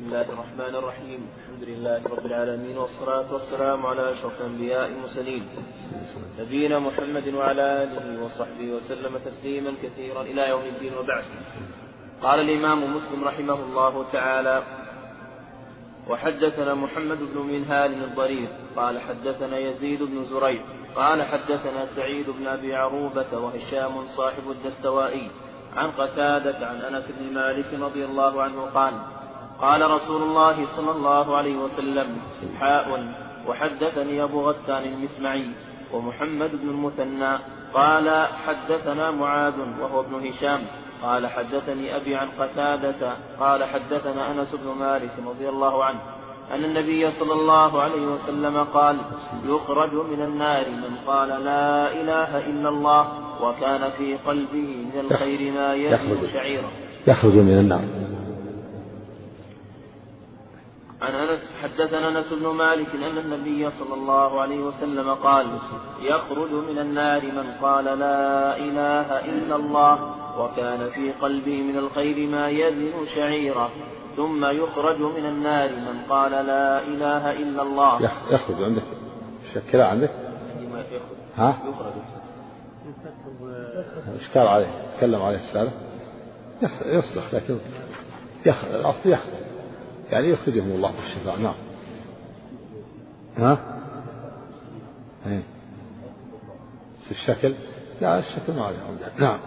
بسم الله الرحمن الرحيم. الحمد لله رب العالمين والصلاة والسلام على أشرف الأنبياء المرسلين نبينا محمد وعلى آله وصحبه وسلم تسليما كثيرا إلى يوم الدين وبعد. قال الإمام مسلم رحمه الله تعالى وحدثنا محمد بن منهال الضرير قال حدثنا يزيد بن زريع قال حدثنا سعيد بن أبي عروبة وهشام صاحب الدستوائي عن قتادة عن أنس بن مالك رضي الله عنه قال قال رسول الله صلى الله عليه وسلم حاء وحدثني أبو غسان المسمعي ومحمد بن المثنى قال حدثنا معاذ وهو ابن هشام. قال حدثني أبي عن قتادة. قال حدثنا أنس بن مالك رضي الله عنه أن النبي صلى الله عليه وسلم قال يخرج من النار من قال لا إله إلا الله وكان في قلبه من الخير ما يزن شعيرا. يخرج من النار. عن أنس حدثنا أنس بن مالك أن النبي صلى الله عليه وسلم قال يخرج من النار من قال لا إله إلا الله وكان في قلبه من الخير ما يزن شعيرا ثم يخرج من النار من قال لا إله إلا الله. يخرج عندك شكلها عندك؟ ها؟ يخرج. اشكال عليه؟ تكلم عليه السالف يصلح لكن يخرج الأصل يخرج. يعني يخرجهم الله بالشفاء. نعم. ها؟ إيه. في الشكل؟ لا الشكل ما عليه نعم.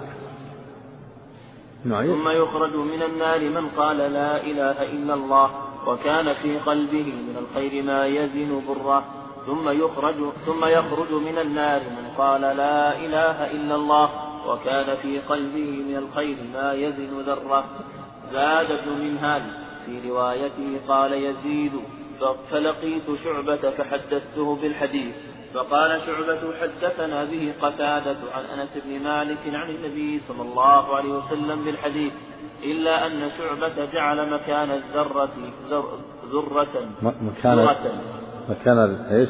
نعم. ثم يخرج من النار من قال لا إله إلا الله وكان في قلبه من الخير ما يزن بره ثم يخرج ثم يخرج من النار من قال لا إله إلا الله وكان في قلبه من الخير ما يزن ذرة زاد ابن منهال في روايته قال يزيد فلقيت شعبة فحدثته بالحديث. فقال شعبة حدثنا به قتادة عن أنس بن مالك عن النبي صلى الله عليه وسلم بالحديث إلا أن شعبة جعل مكان الذرة ذرة مكان ذرة. مكان إيش؟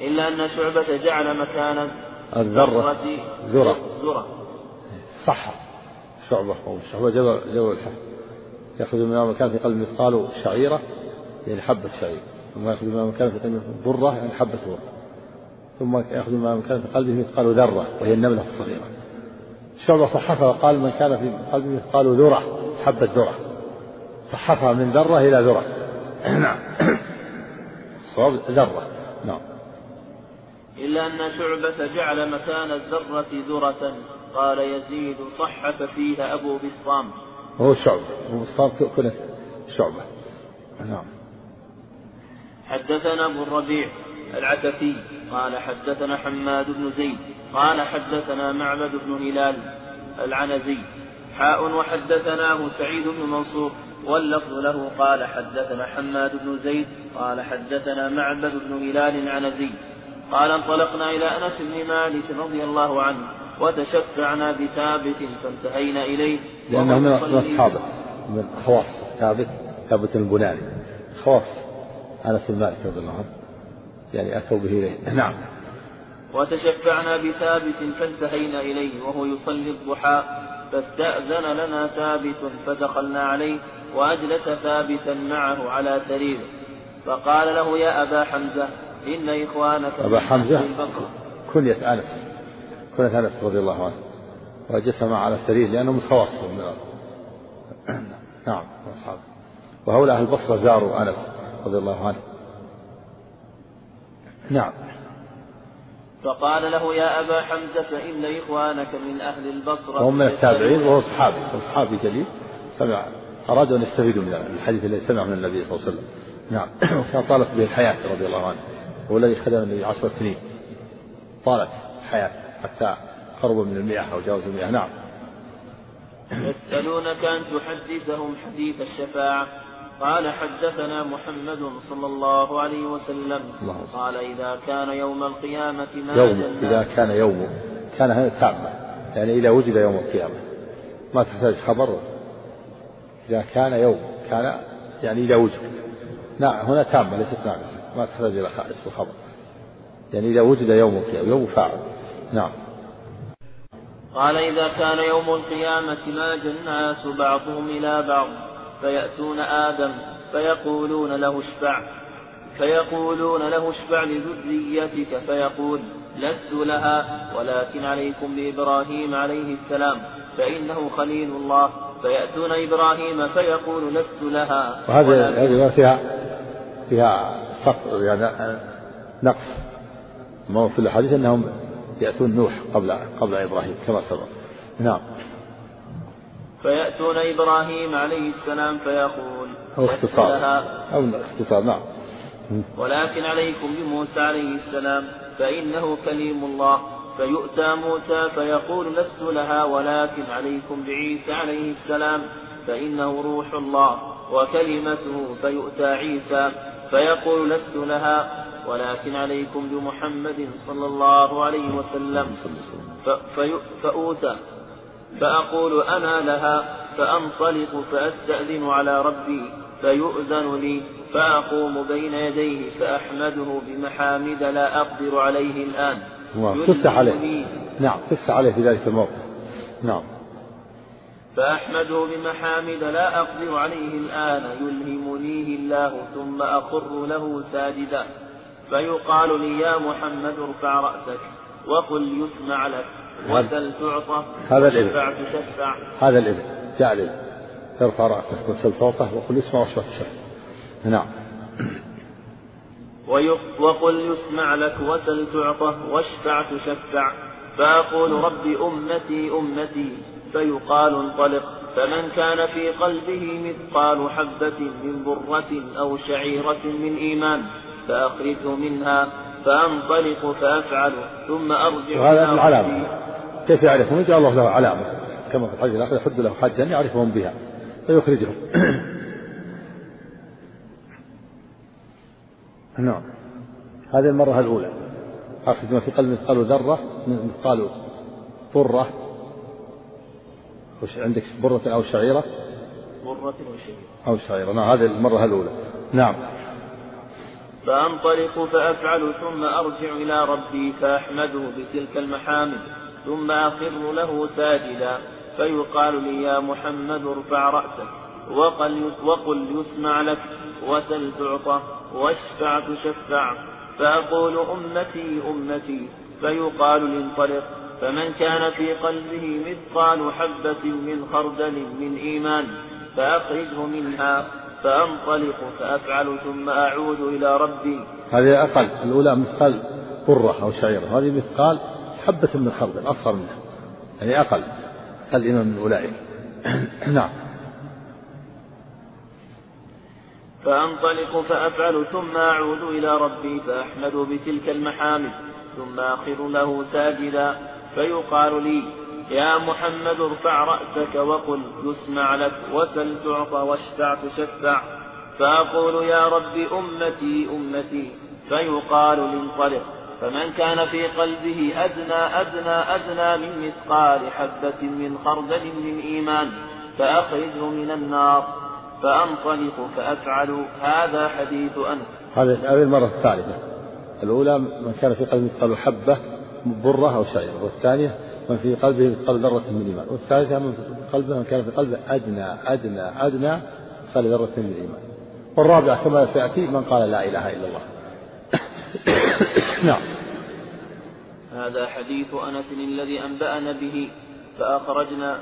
إلا أن شعبة جعل مكان الذرة ذرة. ذرة. صح شعبة شعبة جبل جبل الحف يأخذ من مكان في قلب مثقال شعيرة يعني حبة شعير. ثم يأخذ من مكان في قلبه ذرة يعني حبة ذرة. ثم يأخذ من مكان في قلبه مثقال ذرة وهي النملة الصغيرة. شعبة صحفها وقال من كان في قلبه مثقال ذرة حبة ذرة. صحفها من ذرة إلى ذرة. نعم. الصواب ذرة. نعم. إلا أن شعبة جعل مكان الذرة ذرة قال يزيد صحف فيها أبو بسطام. وهو شعبة وصار كنت شعبة. نعم. حدثنا أبو الربيع العتكي قال حدثنا حماد بن زيد قال حدثنا معبد بن هلال العنزي حاء وحدثناه سعيد بن منصور واللفظ له قال حدثنا حماد بن زيد قال حدثنا معبد بن هلال العنزي قال انطلقنا إلى أنس بن مالك رضي الله عنه وتشفعنا بثابت فانتهينا إليه. لأنه من أصحابه من خواص ثابت ثابت البناني. خواص أنس بن مالك رضي الله عنه. يعني أتوا به إليه. نعم. وتشفعنا بثابت فانتهينا إليه وهو يصلي الضحى فاستأذن لنا ثابت فدخلنا عليه وأجلس ثابتا معه على سريره فقال له يا أبا حمزة إن إخوانك أبا حمزة. كنية أنس. كنت أنس رضي الله عنه. وجلس معه على السرير لأنه من خواصه من نعم أصحابه وهؤلاء أهل البصرة زاروا أنس رضي الله عنه. نعم. فقال له يا أبا حمزة إن إخوانك من أهل البصرة وهم من التابعين وهو صحابي. صحابي جليل. سمع أرادوا أن يستفيدوا من الحديث الذي سمعه من النبي صلى الله عليه وسلم. نعم. وكان طالت به الحياة رضي الله عنه. هو الذي خدم النبي عشر سنين. طالت حياته. حتى قرب من المئة أو جاوز المئة. نعم. يسألونك أن تحدثهم حديث الشفاعة. قال حدثنا محمد صلى الله عليه وسلم. الله. قال إذا كان يوم القيامة ما يوم إذا كان يوم كان هذا تامة. يعني إذا وجد يوم القيامة. ما تحتاج خبر. إذا كان يوم كان يعني إذا وجد. نعم هنا تامة ليست ناقصة. ما تحتاج إلى إسم الخبر يعني إذا وجد يوم القيامة يوم فاعل. نعم. قال إذا كان يوم القيامة ماج الناس بعضهم إلى بعض فيأتون آدم فيقولون له اشفع فيقولون له اشفع لذريتك فيقول لست لها ولكن عليكم بإبراهيم عليه السلام فإنه خليل الله فيأتون إبراهيم فيقول لست لها. وهذه هذه فيها فيها سقط يعني نقص. ما في الحديث أنهم يأتون نوح قبل قبل إبراهيم كما سبق. نعم. فيأتون إبراهيم عليه السلام فيقول أو اختصار. أو اختصار نعم. ولكن عليكم بموسى عليه السلام فإنه كليم الله. فيؤتى موسى فيقول لست لها ولكن عليكم بعيسى عليه السلام فإنه روح الله وكلمته فيؤتى عيسى فيقول لست لها ولكن عليكم بمحمد صلى الله عليه وسلم. فأوتى. فأقول أنا لها فأنطلق فأستأذن على ربي فيؤذن لي فأقوم بين يديه فأحمده بمحامد لا أقدر عليه الآن. تفتح عليه. نعم تفتح عليه في ذلك الموقف. نعم. فأحمده بمحامد لا أقدر عليه الآن. يلهمنيه الله ثم أخر له ساجدا. فيقال لي يا محمد ارفع رأسك وقل يسمع لك وسل تعطى هذا الإذن تشفع. هذا الإذن جعل ارفع رأسك وسل تعطى وقل يسمع واشفع تشفع. نعم. وقل يسمع لك وسل تعطى واشفع تشفع. فأقول رب أمتي أمتي. فيقال انطلق. فمن كان في قلبه مثقال حبة من برة أو شعيرة من إيمان. فأخرجه منها فأنطلق فأفعل ثم أرجع وهذا العلامة. كيف يعرفون يجعل الله له علامة. كما في الحج الآخر يحد له حجا يعرفهم بها فيخرجهم. نعم. هذه المرة الأولى. أخذ ما في قلب مثقال ذرة مثقال برة عندك؟ برة أو شعيرة؟ برة أو شعيرة. أو شعيرة. نعم هذه المرة الأولى. نعم. فأنطلق فأفعل ثم أرجع إلى ربي فأحمده بتلك المحامد ثم أخر له ساجدا فيقال لي يا محمد ارفع رأسك وقل, وقل يسمع لك وسل تعطى واشفع تشفع فأقول أمتي أمتي فيقال لي انطلق فمن كان في قلبه مثقال حبة من خردل من إيمان فأخرجه منها. فأنطلق فأفعل ثم أعود إلى ربي. هذه أقل الأولى مثقال قرة أو شعيرة. هذه مثقال حبة من خردل أصغر منها يعني أقل. أقل من أولئك نعم. فأنطلق فأفعل ثم أعود إلى ربي فأحمد بتلك المحامد ثم آخر له ساجدا فيقال لي يا محمد ارفع رأسك وقل يسمع لك وسل تعطى واشفع تشفع. فأقول يا رب أمتي أمتي. فيقال لانطلق فمن كان في قلبه أدنى أدنى أدنى من مثقال حبة من خردل من إيمان فأخرجه من النار. فأنطلق فأفعل. هذا حديث أنس. هذه المرة الثالثة. الأولى من كان في قلبه مثقال حبة برة أو شعيرة والثانية من في قلبه مثقال ذرة من إيمان والثالثة من في قلبه من كان في قلبه أدنى أدنى أدنى مثقال ذرة من الإيمان. والرابعة كما سيأتي من قال لا إله إلا الله. نعم. هذا حديث أنس الذي أنبأنا به فأخرجنا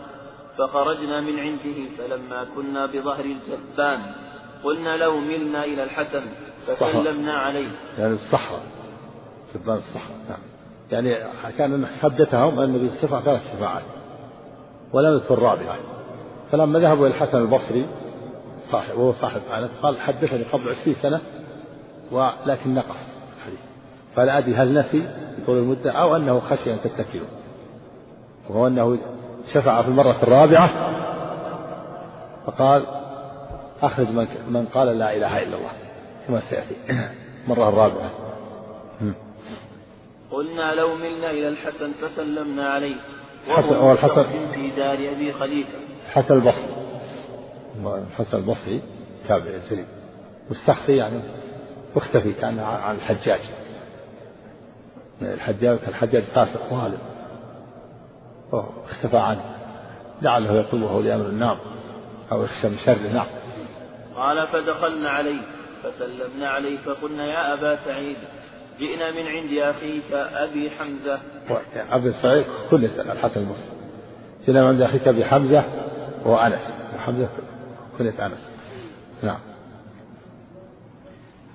فخرجنا من عنده فلما كنا بظهر الجبان قلنا لو ملنا إلى الحسن فسلمنا عليه. يعني الصحراء جبان الصحراء. نعم. يعني كان حدثهم النبي الشفع ثلاث شفاعات ولم يذكر الرابعة. فلما ذهبوا إلى الحسن البصري صاحب وهو صاحب أنس قال حدثني قبل عشرين سنة ولكن نقص الحديث. فلا أدري هل نسي طول المدة أو أنه خشي أن تتكلوا وهو أنه شفع في المرة الرابعة فقال أخرج من قال لا إله إلا الله كما سيأتي. المرة الرابعة. قلنا لو ملنا إلى الحسن فسلمنا عليه. وهو الحسن. في دار أبي خليفة. الحسن البصري. الحسن البصري تابع سليم مستخفي يعني مختفي كان عن الحجاج. الحجاج الحجاج فاسق ظالم. اختفى عنه. لعله وهو لأمر النار أو يخشى من شره نعم قال فدخلنا عليه. فسلمنا عليه فقلنا يا أبا سعيد جئنا من عند أخيك أبي حمزة. أبي سعيد كل الحسن المصري جئنا من عند أخيك أبي حمزة وأنس. حمزة كنية أنس. نعم.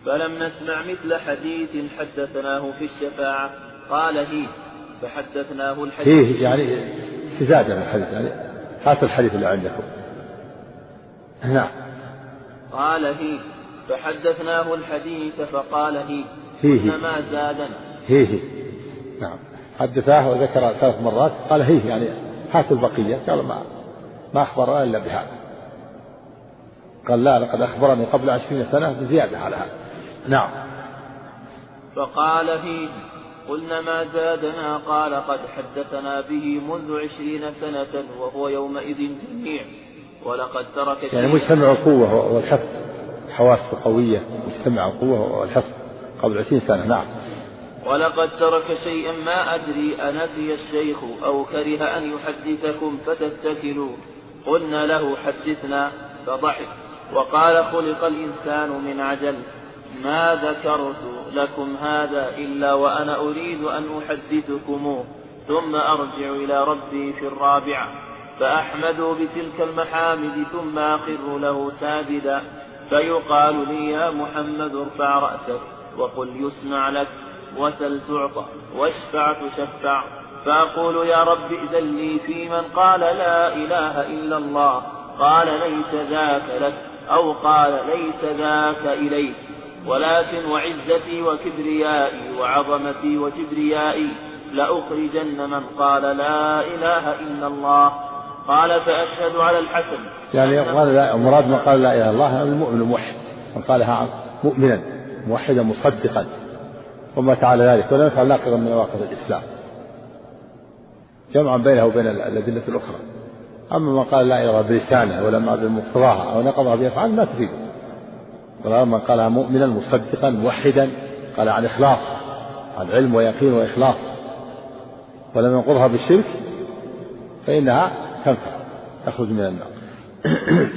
فلم نسمع مثل حديث حدثناه في الشفاعة قال هي فحدثناه الحديث. هي يعني استزادة من الحديث يعني هذا الحديث اللي عندكم. نعم. قال هي فحدثناه الحديث فقال هي هي ما زادنا. هي نعم. حدثاه وذكر ثلاث مرات قال هي يعني هات البقية. قال ما ما أخبرنا إلا بهذا قال لا لقد أخبرني قبل عشرين سنة بزيادة على هذا. نعم. فقال فيه قلنا ما زادنا قال قد حدثنا به منذ عشرين سنة وهو يومئذ جميع. ولقد ترك يعني مجتمع القوة والحفظ حواسه قوية مجتمع القوة والحفظ. قبل عشرين سنة نعم. ولقد ترك شيئا ما أدري أنسي الشيخ أو كره أن يحدثكم فتتكلوا. قلنا له حدثنا فضحك. وقال خلق الإنسان من عجل. ما ذكرت لكم هذا إلا وأنا أريد أن أحدثكموه ثم أرجع إلى ربي في الرابعة. فأحمد بتلك المحامد ثم أخر له ساجدا. فيقال لي يا محمد ارفع رأسك. وقل يسمع لك وسل تعطى واشفع تشفع فأقول يا رب إذن لي في من قال لا إله إلا الله قال ليس ذاك لك أو قال ليس ذاك إليك ولكن وعزتي وكبريائي وعظمتي وكبريائي لأخرجن من قال لا إله إلا الله قال فأشهد على الحسن يعني قال لا مراد من قال لا إله إلا الله. المؤمن الموحد من قالها مؤمنا. موحدا مصدقا وما تعالى ذلك ولم يفعل ناقضا من نواقض الإسلام. جمعا بينه وبين الأدلة الأخرى. أما من قال لا إله بلسانه ولم بمقتضاها أو نقضها بأفعال ما تفيد من قالها مؤمنا مصدقا موحدا قال عن إخلاص عن علم ويقين وإخلاص. ولم ينقضها بالشرك فإنها تنفع تخرج من النار.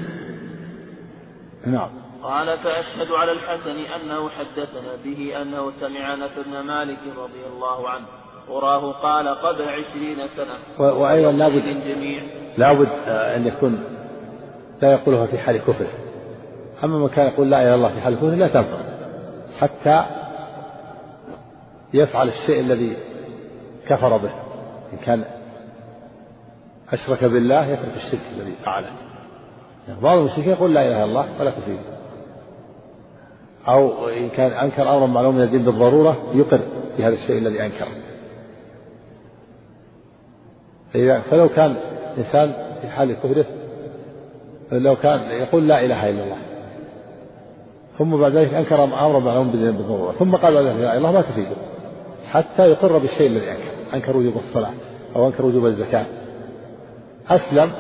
نعم. قال فأشهد على الحسن أنه حدثنا به أنه سمع أنس بن مالك رضي الله عنه. وراه قال قبل عشرين سنة. وأيضا لابد لابد أن يكون لا يقولها في حال كفره. أما من كان يقول لا إله إلا الله في حال كفره لا تنفع. حتى يفعل الشيء الذي كفر به. إن كان أشرك بالله يترك الشرك الذي فعله. يعني بعض المشركين يقول لا إله إلا الله ولا تفيد. أو إن كان أنكر أمرا معلوم من الدين بالضرورة يقر في هذا الشيء الذي أنكره. فلو كان إنسان في حال كفره لو كان يقول لا إله إلا الله ثم بعد ذلك أنكر أمرا معلوم بالضرورة ثم قال لا إله إلا الله ما تفيده حتى يقر بالشيء الذي أنكر أنكر وجوب الصلاة أو أنكر وجوب الزكاة. أسلم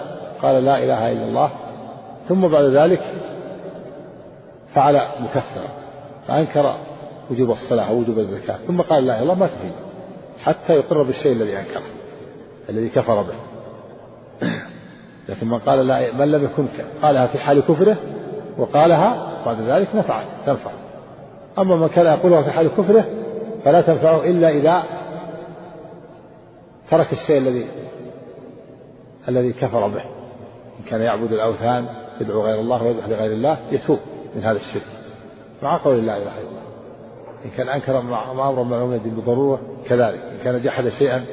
قال لا إله إلا الله ثم بعد ذلك فعل مكفرا فأنكر وجوب الصلاة أو وجوب الزكاة ثم قال لا الله ما تفيد حتى يقر بالشيء الذي أنكره الذي كفر به. لكن من قال لا من لم يكن قالها في حال كفره وقالها بعد ذلك نفعت تنفع. أما من كان يقولها في حال كفره فلا تنفعه إلا إذا ترك الشيء الذي الذي كفر به. إن كان يعبد الأوثان يدعو غير الله ويذبح لغير الله يتوب. من هذا الشرك. مع قول لا إله إلا الله إن كان أنكر أمرا معلوم بالضرورة كذلك. إن كان جحد شيئا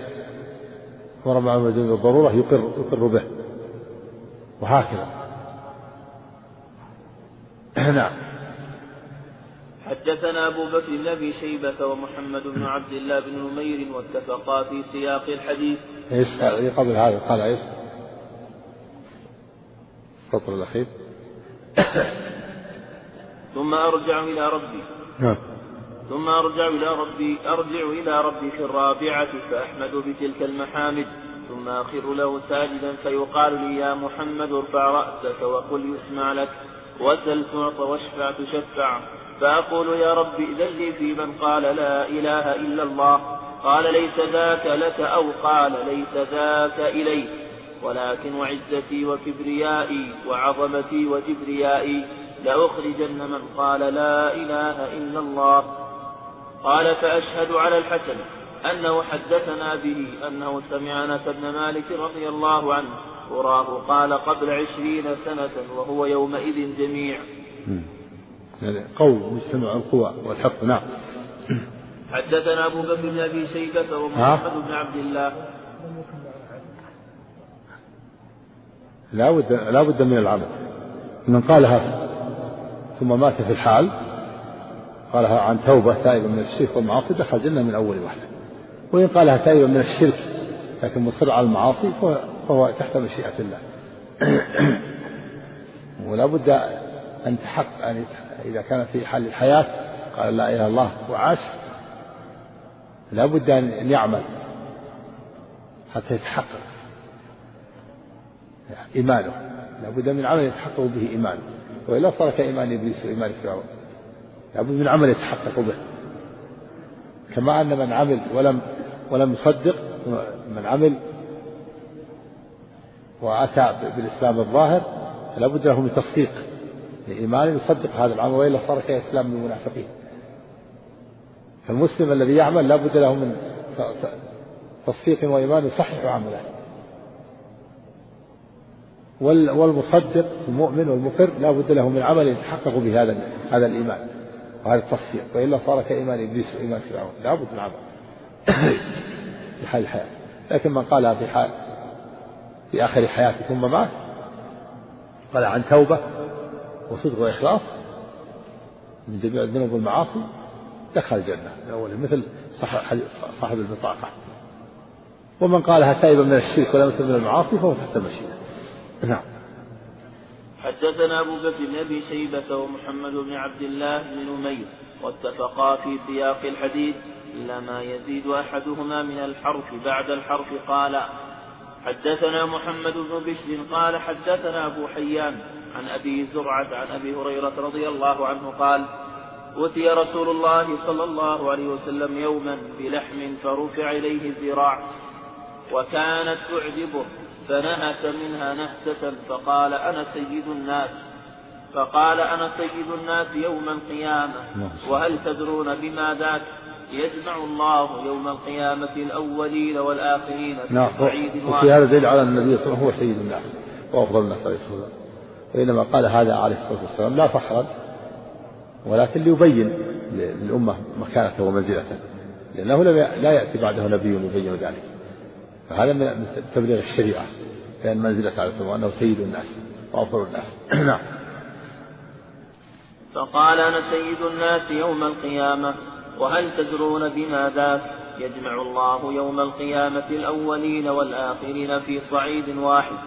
أمر معلوم بالضرورة يقر يقر به. وهكذا. نعم. حدثنا أبو بكر بن أبي شيبة ومحمد بن عبد الله بن نمير واتفقا في سياق الحديث. إيش قبل هذا؟ قال إيش؟ السطر الأخير ثم أرجع إلى ربي. نعم. ثم أرجع إلى ربي أرجع إلى ربي في الرابعة فأحمد بتلك المحامد ثم أخر له ساجدا فيقال لي يا محمد ارفع رأسك وقل يسمع لك وسل تعط واشفع تشفع. فأقول يا رب إذن لي في من قال لا إله إلا الله قال ليس ذاك لك أو قال ليس ذاك إليك ولكن وعزتي وكبريائي وعظمتي وكبريائي لأخرجن من قال لا إله إلا الله. قال فأشهد على الحسن أنه حدثنا به أنه سمع أنس بن مالك رضي الله عنه وراه قال قبل عشرين سنة وهو يومئذ جميع. قول مجتمع القوى والحق نعم. حدثنا أبو بكر بن أبي شيبة ومحمد بن عبد الله. لا بد لا بد من العمل. من قالها ثم مات في الحال. قالها عن توبة تائبة من الشرك والمعاصي دخل الجنة من أول واحدة وإن قالها تائبة من الشرك لكن مصر على المعاصي فهو تحت مشيئة الله. ولا بد أن تحق يعني إذا كان في حال الحياة قال لا إله إلا الله وعاش لا بد أن يعمل حتى يتحقق إيمانه. لا بد من عمل يتحقق به إيمانه. وإلا صار كإيمان إبليس وإيمان فرعون. لا بد من عمل يتحقق به. كما أن من عمل ولم ولم يصدق من عمل وأتى بالإسلام الظاهر فلا بد له من تصديق. لإيمان يصدق هذا العمل وإلا صار كإسلام المنافقين. فالمسلم الذي يعمل لا بد له من تصديق وإيمان يصحح عمله. والمصدق المؤمن والمقر لا بد له من عمل يتحقق به هذا هذا الإيمان وهذا التصديق. وإلا صار كإيمان إبليس وإيمان فرعون. لا بد من عمل. في حال الحياة لكن من قالها في حال في آخر حياته ثم مات قال عن توبة وصدق وإخلاص من جميع الذنوب والمعاصي دخل الجنة. من مثل صاحب البطاقة ومن قالها تائبا من الشرك ولم من المعاصي فهو تحت المشيئة. نعم. حدثنا أبو بكر بن أبي شيبة ومحمد بن عبد الله بن نمير واتفقا في سياق الحديث إلا ما يزيد أحدهما من الحرف بعد الحرف قال حدثنا محمد بن بشر قال حدثنا أبو حيان عن أبي زرعة عن أبي هريرة رضي الله عنه قال أتي رسول الله صلى الله عليه وسلم يوما بلحم فرفع إليه الذراع وكانت تعجبه فنهس منها نهسة فقال أنا سيد الناس. فقال أنا سيد الناس يوم القيامة. وهل تدرون بما ذاك؟ يجمع الله يوم القيامة الأولين والآخرين في نعم صعيد وفي هذا دليل على النبي صلى الله عليه وسلم هو سيد الناس. وأفضل الناس عليه الصلاة والسلام. وإنما قال هذا عليه الصلاة والسلام لا فخرا ولكن ليبين للأمة مكانته ومنزلته. لأنه لا يأتي بعده نبي يبين ذلك. فهذا من تبليغ الشريعة بأن منزلة الصلاة والسلام أنه سيد الناس وأفضل الناس. نعم. فقال أنا سيد الناس يوم القيامة وهل تدرون بما ذاك يجمع الله يوم القيامة الأولين والآخرين في صعيد واحد؟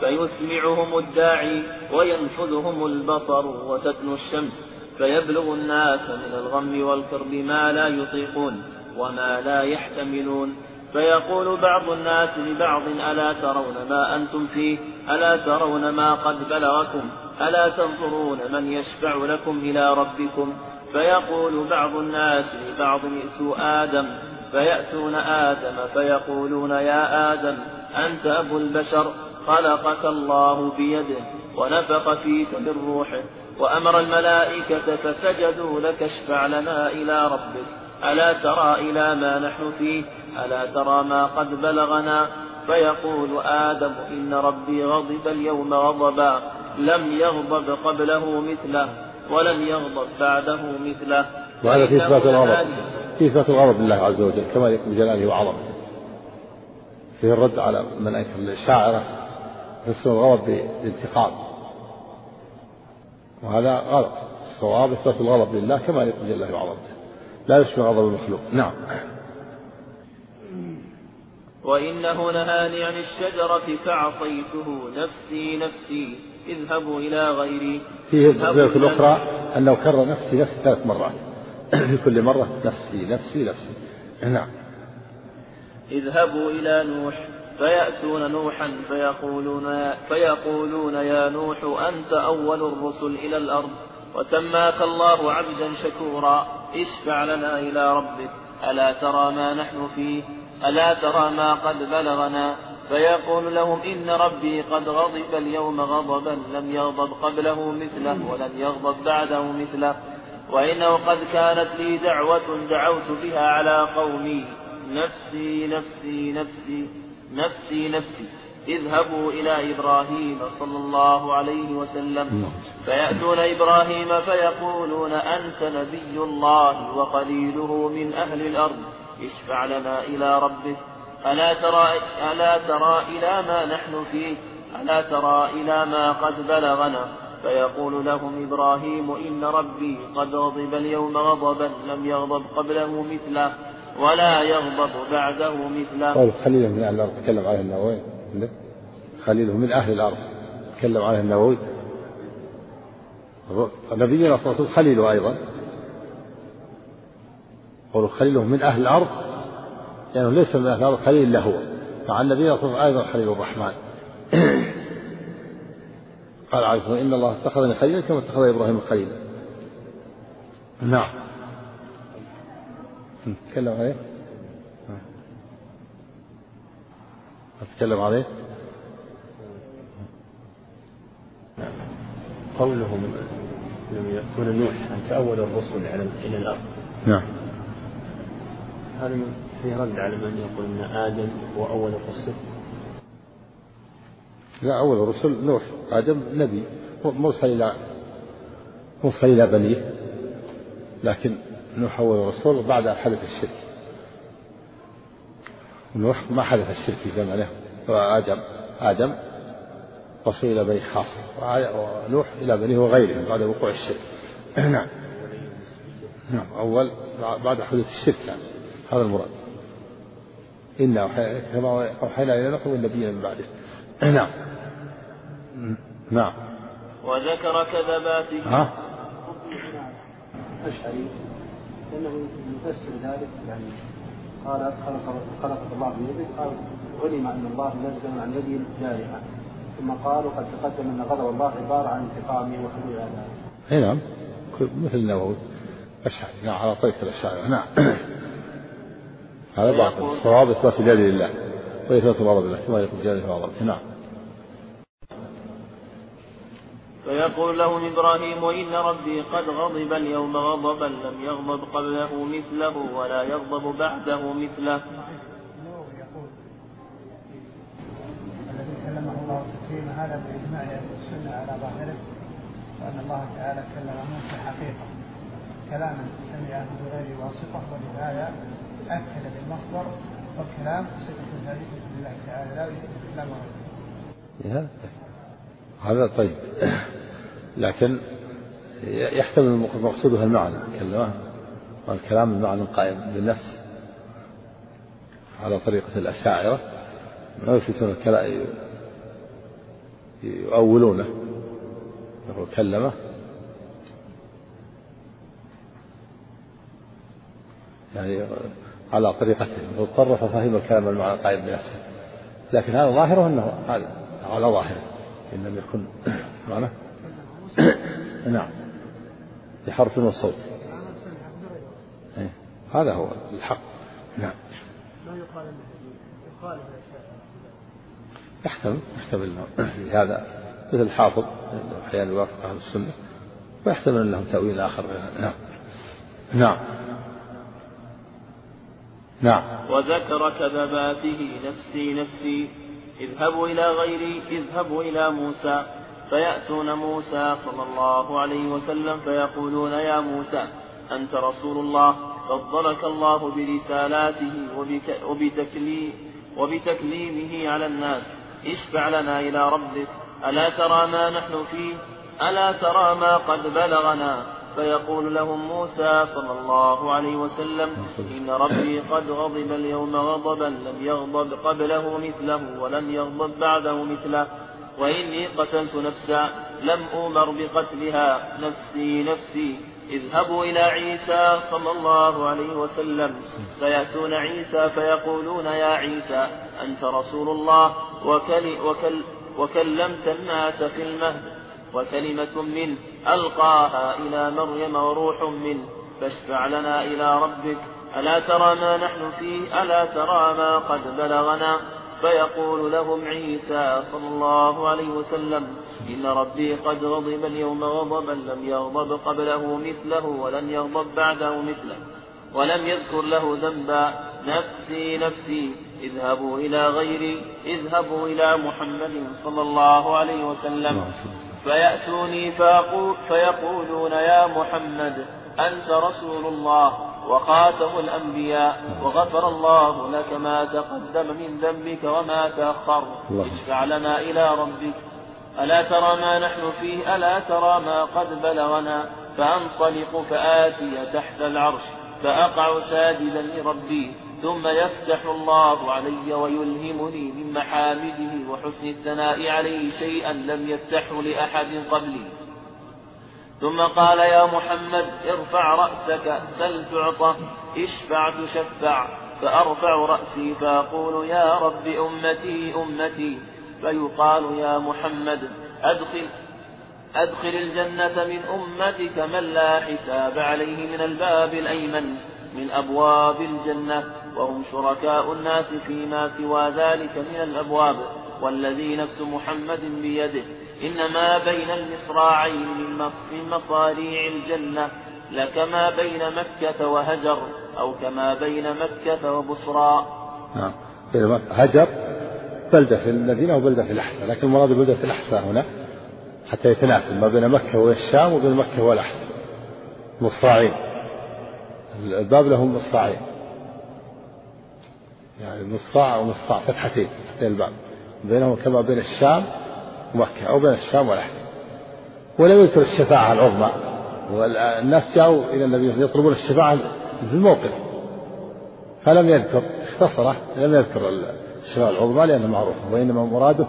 فيسمعهم الداعي وينفذهم البصر وتتلو الشمس فيبلغ الناس من الغم والكرب ما لا يطيقون وما لا يحتملون. فيقول بعض الناس لبعض ألا ترون ما أنتم فيه؟ ألا ترون ما قد بلغكم؟ ألا تنظرون من يشفع لكم إلى ربكم؟ فيقول بعض الناس لبعض ائتوا آدم. فيأتون آدم فيقولون يا آدم أنت أبو البشر خلقك الله بيده ونفق فيك من روحه وأمر الملائكة فسجدوا لك اشفع لنا إلى ربك. ألا ترى إلى ما نحن فيه؟ ألا ترى ما قد بلغنا؟ فيقول آدم إن ربي غضب اليوم غضبا. لم يغضب قبله مثله ولم يغضب بعده مثله. وهذا في إثبات الغضب. في إثبات الغضب لله عز وجل كما بجلاله وعظمته فيه الرد على من أنكر الشاعرة فسر الغضب بالانتقام وهذا غلط. الصواب إثبات الغضب لله كما بجلاله وعظمته. لا يشبه غضب المخلوق. نعم. وإنه نهاني عن الشجرة فعصيته نفسي نفسي اذهبوا إلى غيري. فيه الرواية الأخرى أنه كرر نفسي نفسي ثلاث مرات. في كل مرة نفسي نفسي نفسي. نعم. اذهبوا إلى نوح فيأتون نوحا فيقولون فيقولون يا نوح أنت أول الرسل إلى الأرض. وسماك الله عبدا شكورا. اشفع لنا إلى ربك. ألا ترى ما نحن فيه؟ ألا ترى ما قد بلغنا؟ فيقول لهم إن ربي قد غضب اليوم غضبا لم يغضب قبله مثله ولن يغضب بعده مثله. وإنه قد كانت لي دعوة دعوت بها على قومي. نفسي نفسي نفسي نفسي نفسي. اذهبوا إلى إبراهيم صلى الله عليه وسلم فيأتون إبراهيم فيقولون أنت نبي الله وقليله من أهل الأرض. اشفع لنا إلى ربك. ألا ترى ألا ترى إلى ما نحن فيه؟ ألا ترى إلى ما قد بلغنا؟ فيقول لهم إبراهيم إن ربي قد غضب اليوم غضبا لم يغضب قبله مثله ولا يغضب بعده مثله. قول خليل من أهل الأرض. تكلم عليه النووي خليله من أهل الأرض. تكلم عليه النووي. نبينا صلى الله عليه وسلم خليله أيضا. قولوا خليله من أهل الأرض. يعني ليس من أهل الأرض خليل له مع النبي صلى الله عليه وسلم أيضا خليل الرحمن. قال عليه الصلاة إن الله اتخذني خليلا كما اتخذ إبراهيم خليلا. نعم. تكلم عليه؟ أتكلم عليه؟ قولهم لم يكون نوح أنت أول الرسل على إلى الأرض. نعم. هذا في رد على من يقول أن آدم هو أول الرسل؟ لا أول الرسل نوح. آدم نبي. مرسل إلى مرسل إلى بنيه. لكن نوح أول الرسول بعد حدث الشرك. نوح ما حدث الشرك في زمنه وآدم آدم رسول إلى بنيه خاص ونوح إلى بنيه وغيرهم بعد وقوع الشرك. نعم. نعم. أول بعد حدوث الشرك يعني هذا المراد. إنا كما أوحينا إلى نوح والنبيين من بعده. نعم. نعم. وذكر كذباته. ها؟ أشعري لأنه يفسر ذلك يعني قال خلق خلق الله بيده قال علم أن الله نزل عن يده جارحة ثم قالوا قد تقدم أن غضب الله عبارة عن انتقامه وحلول عذابه. أي نعم. مثل النووي أشعري. نعم على طريقة الأشعري. نعم. هذا باطل. الصواب إثبات اليد لله. وإثبات الغضب لله. كما يقول جل وعلا نعم. فيقول لهم إبراهيم إن ربي قد غضب اليوم غضبا لم يغضب قبله مثله ولا يغضب بعده مثله. الذي كلمه الله تكريما هذا باجماع أهل السنة على ظاهره وأن الله تعالى كلم موسى حقيقة. كلاما سمعه بغير واسطة ولهذا أكد بالمصدر والكلام صفة ثابته لله تعالى لا يثبت كلامه هذا طيب. لكن يحتمل مقصودها المعنى كلمة والكلام المعنى القائم بالنفس على طريقة الأشاعرة. ما يثبتون الكلام يؤولونه. له كلمة. يعني على طريقته. واضطر ففهم الكلام المعنى القائم بنفسه. لكن هذا ظاهره أنه هذا على ظاهره. إن لم يكن. معنى نعم. بحرف وصوت. إيه. هذا هو الحق. نعم. ما يقال يخالف يحتمل يحتمل هذا مثل الحافظ أحيانا يوافق أهل السنة ويحتمل له تأويل آخر نعم. نعم. نعم. وذكر كذباته نفسي نفسي. اذهبوا إلى غيري اذهبوا إلى موسى فيأتون موسى صلى الله عليه وسلم فيقولون يا موسى أنت رسول الله فضلك الله برسالاته وبتكليمه على الناس اشفع لنا إلى ربك ألا ترى ما نحن فيه؟ ألا ترى ما قد بلغنا؟ فيقول لهم موسى صلى الله عليه وسلم إن ربي قد غضب اليوم غضبا لم يغضب قبله مثله ولم يغضب بعده مثله. وإني قتلت نفسا لم أؤمر بقتلها. نفسي نفسي. اذهبوا إلى عيسى صلى الله عليه وسلم. فيأتون عيسى فيقولون يا عيسى أنت رسول الله وكل وكل وكلمت الناس في المهد. وكلمة منه ألقاها إلى مريم وروح منه. فاشفع لنا إلى ربك. ألا ترى ما نحن فيه؟ ألا ترى ما قد بلغنا؟ فيقول لهم عيسى صلى الله عليه وسلم إن ربي قد غضب اليوم غضبا لم يغضب قبله مثله ولن يغضب بعده مثله ولم يذكر له ذنبا. نفسي نفسي. اذهبوا إلى غيري اذهبوا إلى محمد صلى الله عليه وسلم. فيأتوني فيقول فيقولون يا محمد أنت رسول الله وخاتم الأنبياء وغفر الله لك ما تقدم من ذنبك وما تأخر. اشفع لنا إلى ربك. ألا ترى ما نحن فيه؟ ألا ترى ما قد بلغنا؟ فأنطلق فآتي تحت العرش فأقع ساجدا لربي. ثم يفتح الله علي ويلهمني من محامده وحسن الثناء عليه شيئا لم يفتحه لأحد قبلي. ثم قال يا محمد ارفع رأسك سل تعطى اشفع تشفع فأرفع رأسي فأقول يا رب أمتي أمتي. فيقال يا محمد أدخل أدخل الجنة من أمتك من لا حساب عليه من الباب الأيمن. من أبواب الجنة وهم شركاء الناس فيما سوى ذلك من الأبواب والذي نفس محمد بيده. إنما بين المصراعين من مصاريع الجنة. لكما بين مكة وهجر أو كما بين مكة وبصرى. نعم. هجر بلدة في المدينة وبلدة في الأحساء. لكن المراد بلدة في الأحساء هنا حتى يتناسب ما بين مكة والشام وبين مكة والأحساء. مصراعين. الباب لهم مصراعين يعني مصراع ومصراع فتحتين فتحتين الباب. بينهم كما بين الشام ومكة أو بين الشام والأحساء ولم يذكر الشفاعة العظمى. والناس جاءوا إلى النبي يطلبون الشفاعة في الموقف. فلم يذكر اختصره لم يذكر الشفاعة العظمى لأنها معروفة وإنما مراده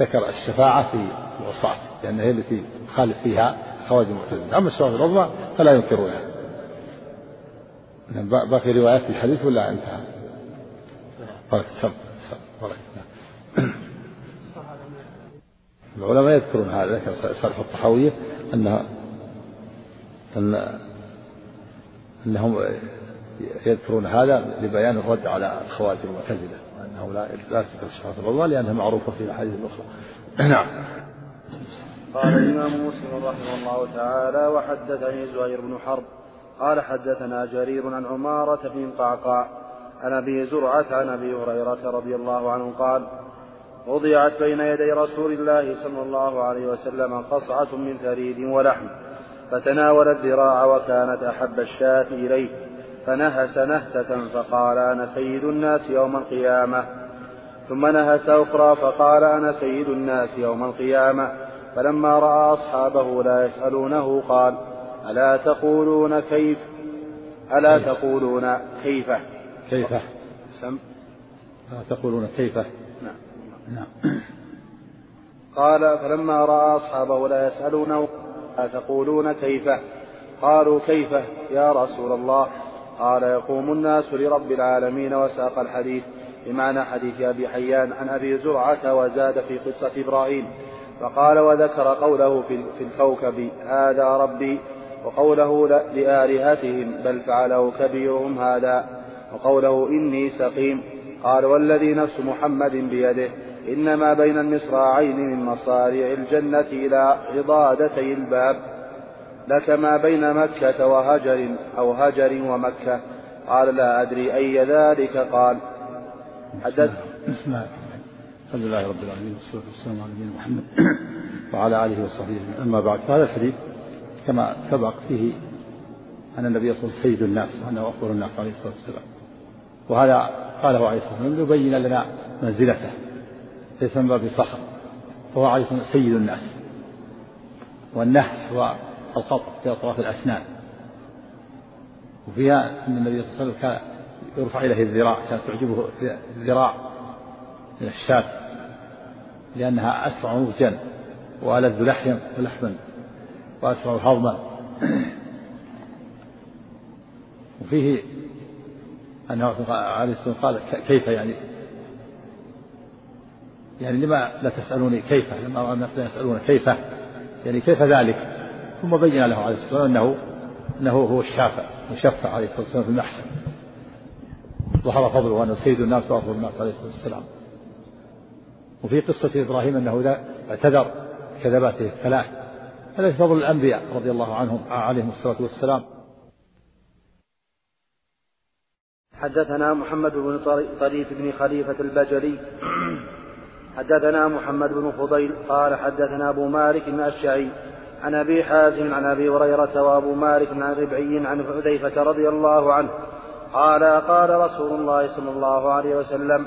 ذكر الشفاعة في العصاة لأن هي التي خالف فيها خوارج المعتزلة. أما الشفاعة العظمى فلا ينكرونها. باقي روايات الحديث ولا انتهى؟ بارك السم بارك العلماء يذكرون هذا ذكر صالح الطحاوية أنها أن أنهم يذكرون هذا لبيان الرد على الخوارج المعتزلة وأنه لا لا الشفاعة العظمى لأنها معروفة في الأحاديث الأخرى. نعم. قال الإمام مسلم رحمه الله تعالى وحدثني زهير بن حرب قال حدثنا جرير عن عمارة بن قعقاع عن أبي زرعة عن أبي هريرة رضي الله عنه قال وضعت بين يدي رسول الله صلى الله عليه وسلم قصعة من ثريد ولحم فتناول الذراع وكانت أحب الشاة إليه فنهس نهسة فقال أنا سيد الناس يوم القيامة. ثم نهس أخرى فقال أنا سيد الناس يوم القيامة. فلما رأى أصحابه لا يسألونه قال ألا تقولون كيف؟ ألا تقولون كيف؟ كيف؟ سم. ألا تقولون كيف؟ نعم. نعم. قال فلما رأى أصحابه لا يسألونه أتقولون كيف؟ قالوا كيف يا رسول الله؟ قال يقوم الناس لرب العالمين وساق الحديث. بمعنى حديث أبي حيان عن أبي زرعة وزاد في قصة إبراهيم. فقال وذكر قوله في الكوكب هذا ربي. وقوله لآلهتهم بل فعله كبيرهم هذا. وقوله إني سقيم. قال والذي نفس محمد بيده. إنما بين المصراعين من مصاريع الجنة إلى عضادتي الباب. لكما بين مكة وهجر أو هجر ومكة. قال لا أدري أي ذلك. قال حدث بسم الحمد لله رب العالمين والصلاة والسلام على نبينا محمد وعلى آله وصحبه أما بعد فهذا الحديث كما سبق فيه أن النبي صلى الله عليه وسلم سيد الناس وأنه أفضل الناس عليه الصلاة والسلام. وهذا قاله عليه الصلاة والسلام ليبين لنا منزلته ليس من باب الفخر فهو عليه الصلاة والسلام سيد الناس. والنحس هو القطع في أطراف الأسنان. وفيها أن النبي صلى الله عليه وسلم كان يرفع إليه الذراع كانت تعجبه الذراع من الشاة لأنها أسرع نضجا وألذ لحيا ولحما وأسرع هضما وفيه أنه عليه الصلاة قال كيف يعني؟ يعني لما لا تسألوني كيف لما رأى الناس لا يسألون كيف يعني كيف ذلك؟ ثم بين له عليه الصلاة والسلام أنه أنه هو الشافع مشفع عليه الصلاة والسلام في المحشر. ظهر فضله وأنه سيد الناس وأفضل الناس عليه الصلاة والسلام. وفي قصة إبراهيم أنه اعتذر كذباته الثلاث. هذا فضل الأنبياء رضي الله عنهم عليهم الصلاة والسلام. حدثنا محمد بن طريف بن خليفة البجلي. حدثنا محمد بن فضيل قال حدثنا أبو مالك بن الشعي عن أبي حازم عن أبي هريرة وأبو مالك عن ربعي عن حذيفة رضي الله عنه. قال قال رسول الله صلى الله عليه وسلم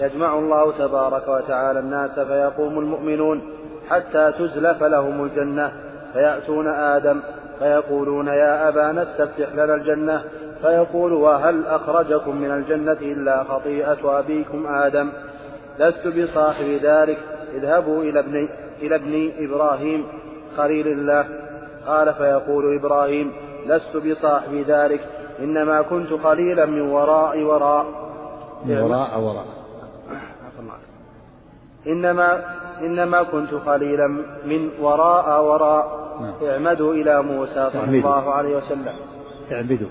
يجمع الله تبارك وتعالى الناس فيقوم المؤمنون حتى تزلف لهم الجنة. فيأتون آدم فيقولون يا أبانا استفتح لنا الجنة فيقول وهل أخرجكم من الجنة إلا خطيئة أبيكم آدم؟ لست بصاحب ذلك اذهبوا إلى ابن إلى ابن إبراهيم خليل الله. قال فيقول إبراهيم لست بصاحب ذلك إنما كنت قليلا من وراء وراء. من وراء وراء. إنما إنما كنت قليلا من وراء وراء. اعمدوا إلى موسى صلى الله عليه وسلم. اعمدوا.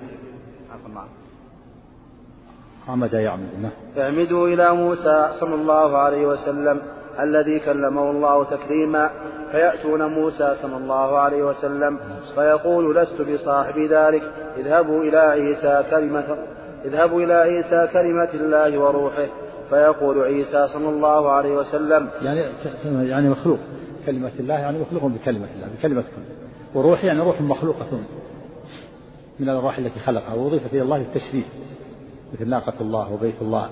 عمد يعمد نعم اعمدوا إلى موسى صلى الله عليه وسلم الذي كلمه الله تكريما فيأتون موسى صلى الله عليه وسلم فيقول لست بصاحب ذلك. اذهبوا إلى عيسى كلمة اذهبوا إلى عيسى كلمة الله وروحه. فيقول عيسى صلى الله عليه وسلم يعني يعني مخلوق. كلمة الله يعني مخلوق بكلمة الله بكلمة وروح يعني روح مخلوقة من الأرواح التي خلقها وأضيفت إلى الله للتشريف مثل ناقة الله وبيت الله.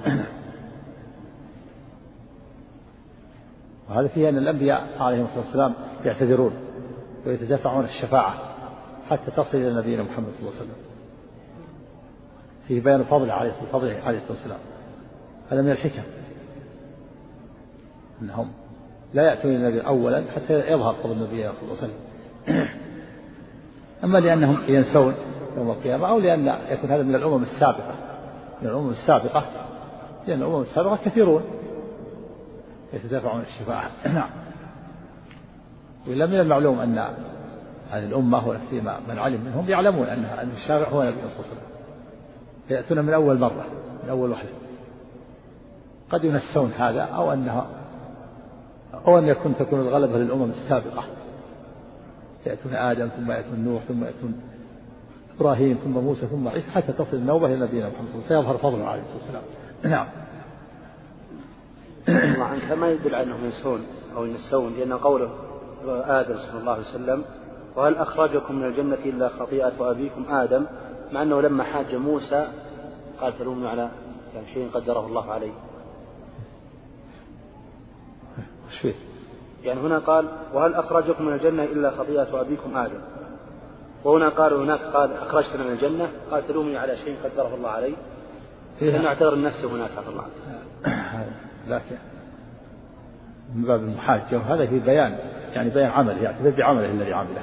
وهذا فيه أن الأنبياء عليهم الصلاة والسلام يعتذرون ويتدافعون الشفاعة حتى تصل إلى نبينا محمد صلى الله عليه وسلم. فيه بيان فضله عليه الصلاة والسلام. هذا من الحكم. أنهم لا يأتون النبي أولا حتى يظهر فضل النبي صلى الله عليه وسلم. أما لأنهم ينسون يوم القيامة أو لأن يكون هذا من الأمم السابقة. من الأمم السابقة. لأن الأمم السابقة كثيرون. يتدافعون الشفاعة؟ نعم. وإلا من المعلوم أن هذه الأمة ولا سيما من علم منهم يعلمون أن أن الشافع هو النبي صلى الله عليه وسلم. يأتون من أول مرة من أول وحدة قد ينسون هذا أو أنها أو أن يكون تكون الغلبة للأمم السابقة. يأتون آدم ثم يأتون نوح ثم يأتون إبراهيم ثم موسى ثم عيسى حتى تصل النوبة إلى نبينا محمد صلى الله عليه وسلم. فيظهر فضله عليه الصلاة والسلام. نعم. الله عنك ما يدل أنهم ينسون أو ينسون؟ لأن قوله آدم صلى الله عليه وسلم وهل أخرجكم من الجنة إلا خطيئة أبيكم آدم؟ مع أنه لما حاج موسى قال تلومني على شيء قدره الله عليه وش فيه؟ يعني هنا قال وهل أخرجكم من الجنة إلا خطيئة أبيكم آدم؟ وهنا قال هناك قال أخرجتنا من الجنة؟ قال تلومني على شيء قدره الله علي. لأنه اعتذر النفس هناك عفى الله. لكن من باب المحاجة وهذا في بيان يعني بيان عمله يعتذر بعمله الذي عمله.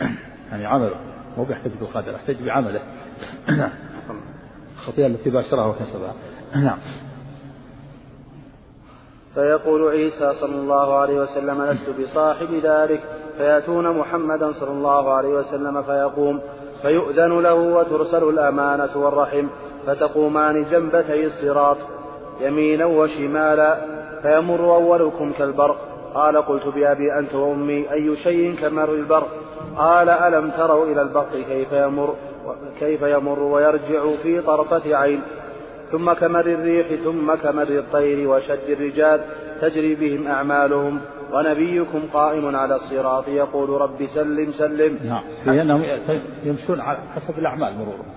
يعني عمله مو بيحتج بالقدر يحتج بعمله. الخطيئة التي باشرها وكسبها. نعم. فيقول عيسى صلى الله عليه وسلم لست بصاحب ذلك فيأتون محمدا صلى الله عليه وسلم فيقوم فيؤذن له وترسل الأمانة والرحم فتقومان جنبتي الصراط يمينا وشمالا فيمر أولكم كالبرق قال قلت بأبي أنت وأمي أي شيء كمر البرق قال ألم تروا إلى البرق كيف يمر كيف يمر ويرجع في طرفة عين؟ ثم كمر الريح ثم كمر الطير وشد الرجال تجري بهم أعمالهم ونبيكم قائم على الصراط يقول رب سلم سلم. نعم لأنهم يمشون على حسب الأعمال مرورهم.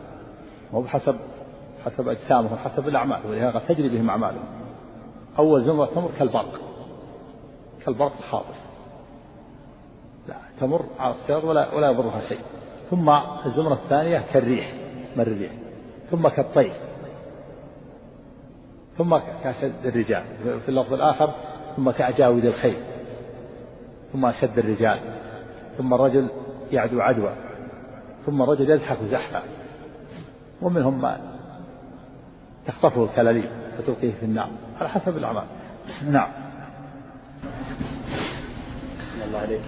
مو بحسب حسب أجسامهم حسب الأعمال ولهذا تجري بهم أعمالهم. أول زمرة تمر كالبرق. كالبرق الخاطف لا تمر على الصراط ولا ولا يضرها شيء. ثم الزمرة الثانية كالريح مر الريح. ثم كالطير. ثم كأشد الرجال في اللفظ الآخر ثم كأجاود الخيل ثم أشد الرجال ثم الرجل يعدو عدوى ثم الرجل يزحف زحفا. ومنهم ما تخطفه الكلاليب فتلقيه في النار على حسب الأعمال. نعم. الله عليك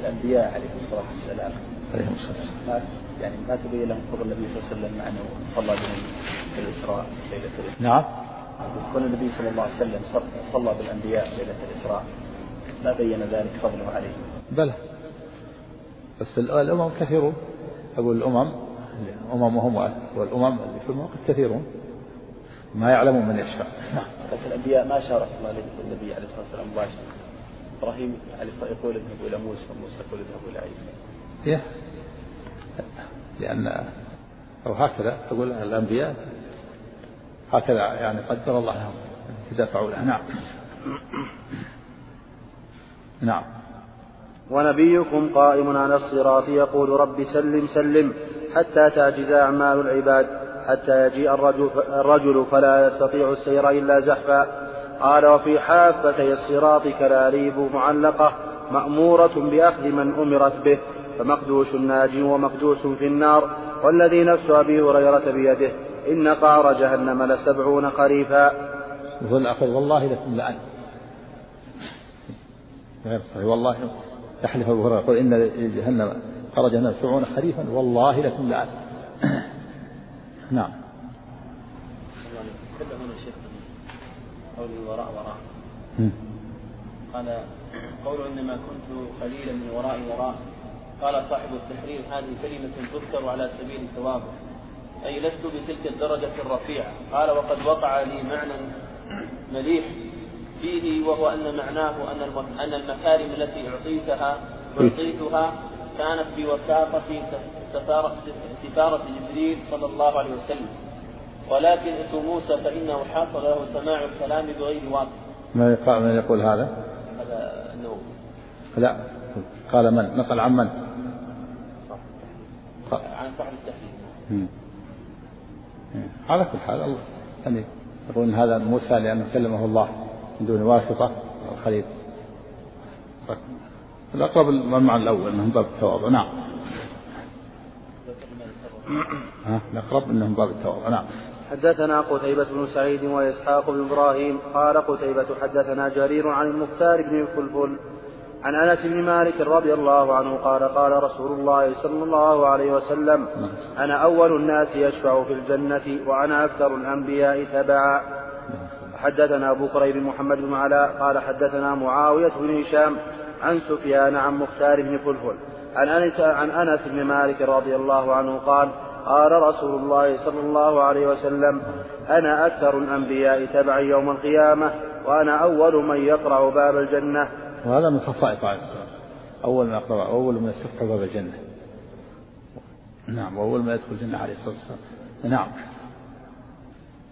الأنبياء عليهم الصلاة والسلام. عليهم الصلاة والسلام. يعني ما تبين لهم فضل النبي صلى الله عليه وسلم مع أنه صلى بهم في الإسراء ليلة الإسراء. نعم. كون النبي صلى الله عليه وسلم صلى بالأنبياء ليلة الإسراء. ما بين ذلك فضله عليه. بلى. بس الأمم كثيرون. أقول الأمم أممهم والأمم اللي في الموقف كثيرون. ما يعلمون من يشفع. نعم. لكن الأنبياء ما شارك الله النبي عليه الصلاة والسلام مباشرة. إبراهيم عليه الصلاة يقول اذهبوا إلى موسى وموسى يقول اذهبوا إلى عيسى. لأن أو هكذا تقول الأنبياء هكذا يعني قدر الله لهم تدافعوا له. نعم. نعم. ونبيكم قائم على الصراط يقول رب سلم سلم حتى تعجز أعمال العباد حتى يجيء الرجل, فلا يستطيع السير إلا زحفا. قال وفي حافتي الصراط كلاليب معلقة مأمورة بأخذ من أمرت به فمقدوش ناج ومقدوس في النار والذي نفس أبي هريرة بيده. إن قعر جهنم لسبعون خريفا. يقول الآخر والله لكم لأن غير صحيح. والله يحلف أبو هريرة يقول إن جهنم قعر جهنم سبعون خريفا. والله لكم لأن نعم. هنا الشيخ قول وراء وراء قال قول إنما كنت قليلا من وراء وراء. قال صاحب التحرير هذه كلمة تذكر على سبيل التواضع أي لست بتلك الدرجة الرفيعة. قال وقد وقع لي معنى مليح فيه وهو أن معناه أن أن المكارم التي أعطيتها أعطيتها كانت بوساطة سفارة, سفارة جبريل صلى الله عليه وسلم. ولكن اسم موسى فإنه حصل له سماع الكلام بغير واسطة من يقول هذا؟ هذا النووي لا. قال من؟ نقل عن من؟ عن صاحب التحليل. على كل حال الله يعني يقول هذا موسى لأنه كلمه الله من دون واسطة الخليل الأقرب المعنى الأول أنهم باب التواضع. نعم. ها؟ الأقرب أنهم باب التواضع. نعم. حدثنا قتيبة بن سعيد وإسحاق بن إبراهيم قال قتيبة حدثنا جرير عن المختار بن فلفل عن أنس بن مالك رضي الله عنه قال قال رسول الله صلى الله عليه وسلم أنا أول الناس يشفع في الجنة وأنا أكثر الأنبياء تبعا. حدثنا أبو كريب محمد بن علاء قال حدثنا معاوية بن هشام عن سفيان عن مختار بن فلفل عن أنس عن أنس بن مالك رضي الله عنه قال قال رسول الله صلى الله عليه وسلم أنا أكثر الأنبياء تبعا يوم القيامة وأنا أول من يقرع باب الجنة. وهذا من خصائص عليه السلام. أول ما أقرأ أول من يستفتح باب الجنة. نعم وأول ما يدخل الجنة عليه الصلاة والسلام. نعم.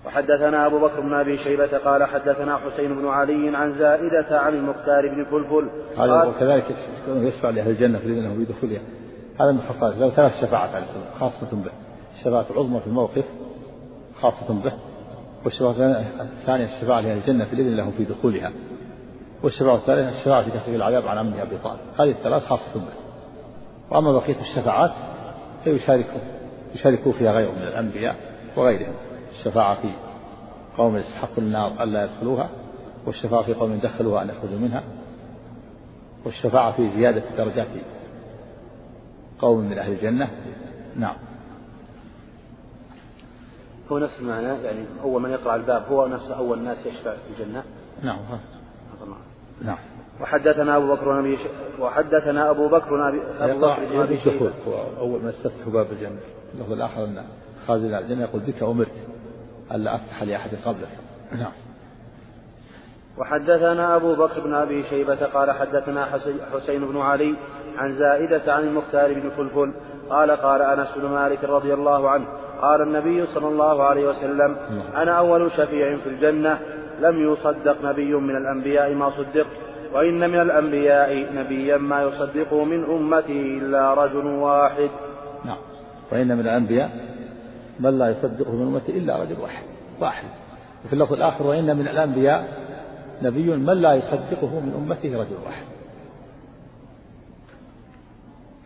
وحدثنا أبو بكر بن أبي شيبة قال حدثنا حسين بن علي عن زائدة عن المختار بن فلفل. هذا وكذلك يشفع لأهل الجنة في أنه بدخولها هذا من خصائص. له ثلاث شفاعات عليه السلام خاصة به. الشفاعة العظمى في الموقف خاصة به. والشفاعة الثانية الشفاعة لأهل الجنة في الإذن لهم في دخولها. والشفاعة الثالثة الشفاعة في تخفيف العذاب عن عمه أبي طالب هذه الثلاث خاصة به وأما بقية الشفاعات فيشاركوا يشاركوا فيها غيرهم من الأنبياء وغيرهم. الشفاعة في قوم يستحق النار ألا يدخلوها والشفاعة في قوم دخلوها أن يخرجوا منها والشفاعة في زيادة درجات قوم من أهل الجنة. نعم. هو نفس المعنى يعني أول من يقرأ الباب هو نفس أول الناس يشفع في الجنة. نعم نعم. وحدثنا أبو بكر نبي وحدثنا أبو بكر أبو بكر نبي الدخول أول ما استفتح باب الجنة. اللفظ الآخر أن خازن الجنة يقول بك أمرت ألا أفتح لأحد قبلك. نعم. وحدثنا أبو بكر بن أبي شيبة قال حدثنا حسين بن علي عن زائدة عن المختار بن فلفل قال قال أنس بن مالك رضي الله عنه قال النبي صلى الله عليه وسلم أنا أول شفيع في الجنة لم يصدق نبي من الأنبياء ما صدق وإن من الأنبياء نبيا ما يصدقه من أمته إلا رجل واحد. نعم. وإن من الأنبياء من لا يصدقه من أمته إلا رجل واحد. واحد. وفي اللفظ الآخر وإن من الأنبياء نبي من لا يصدقه من أمته رجل واحد.